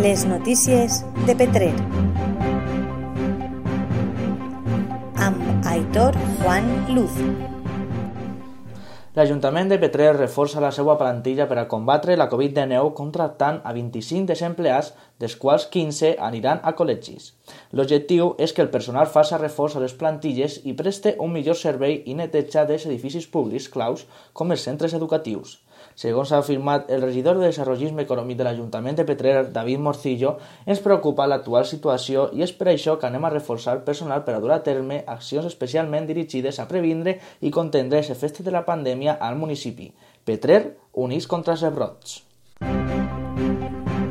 Les notícies de Petrer. Amb Aitor Juan Luz. L'Ajuntament de Petrer reforça la seva plantilla per a combatre la Covid-19 contractant a 25 desempleats, dels quals 15 aniran a col·legis. L'objectiu és que el personal faci reforç a les plantilles i preste un millor servei i neteja dels edificis públics claus com els centres educatius. Segons ha afirmat el regidor de Desarrollisme Econòmic de l'Ajuntament de Petrer, David Morcillo, ens preocupa l'actual situació i és per això que anem a reforçar el personal per a dur a terme accions especialment dirigides a previndre i contendre els efectes de la pandèmia al municipi. Petrer, unís contra els rebrots.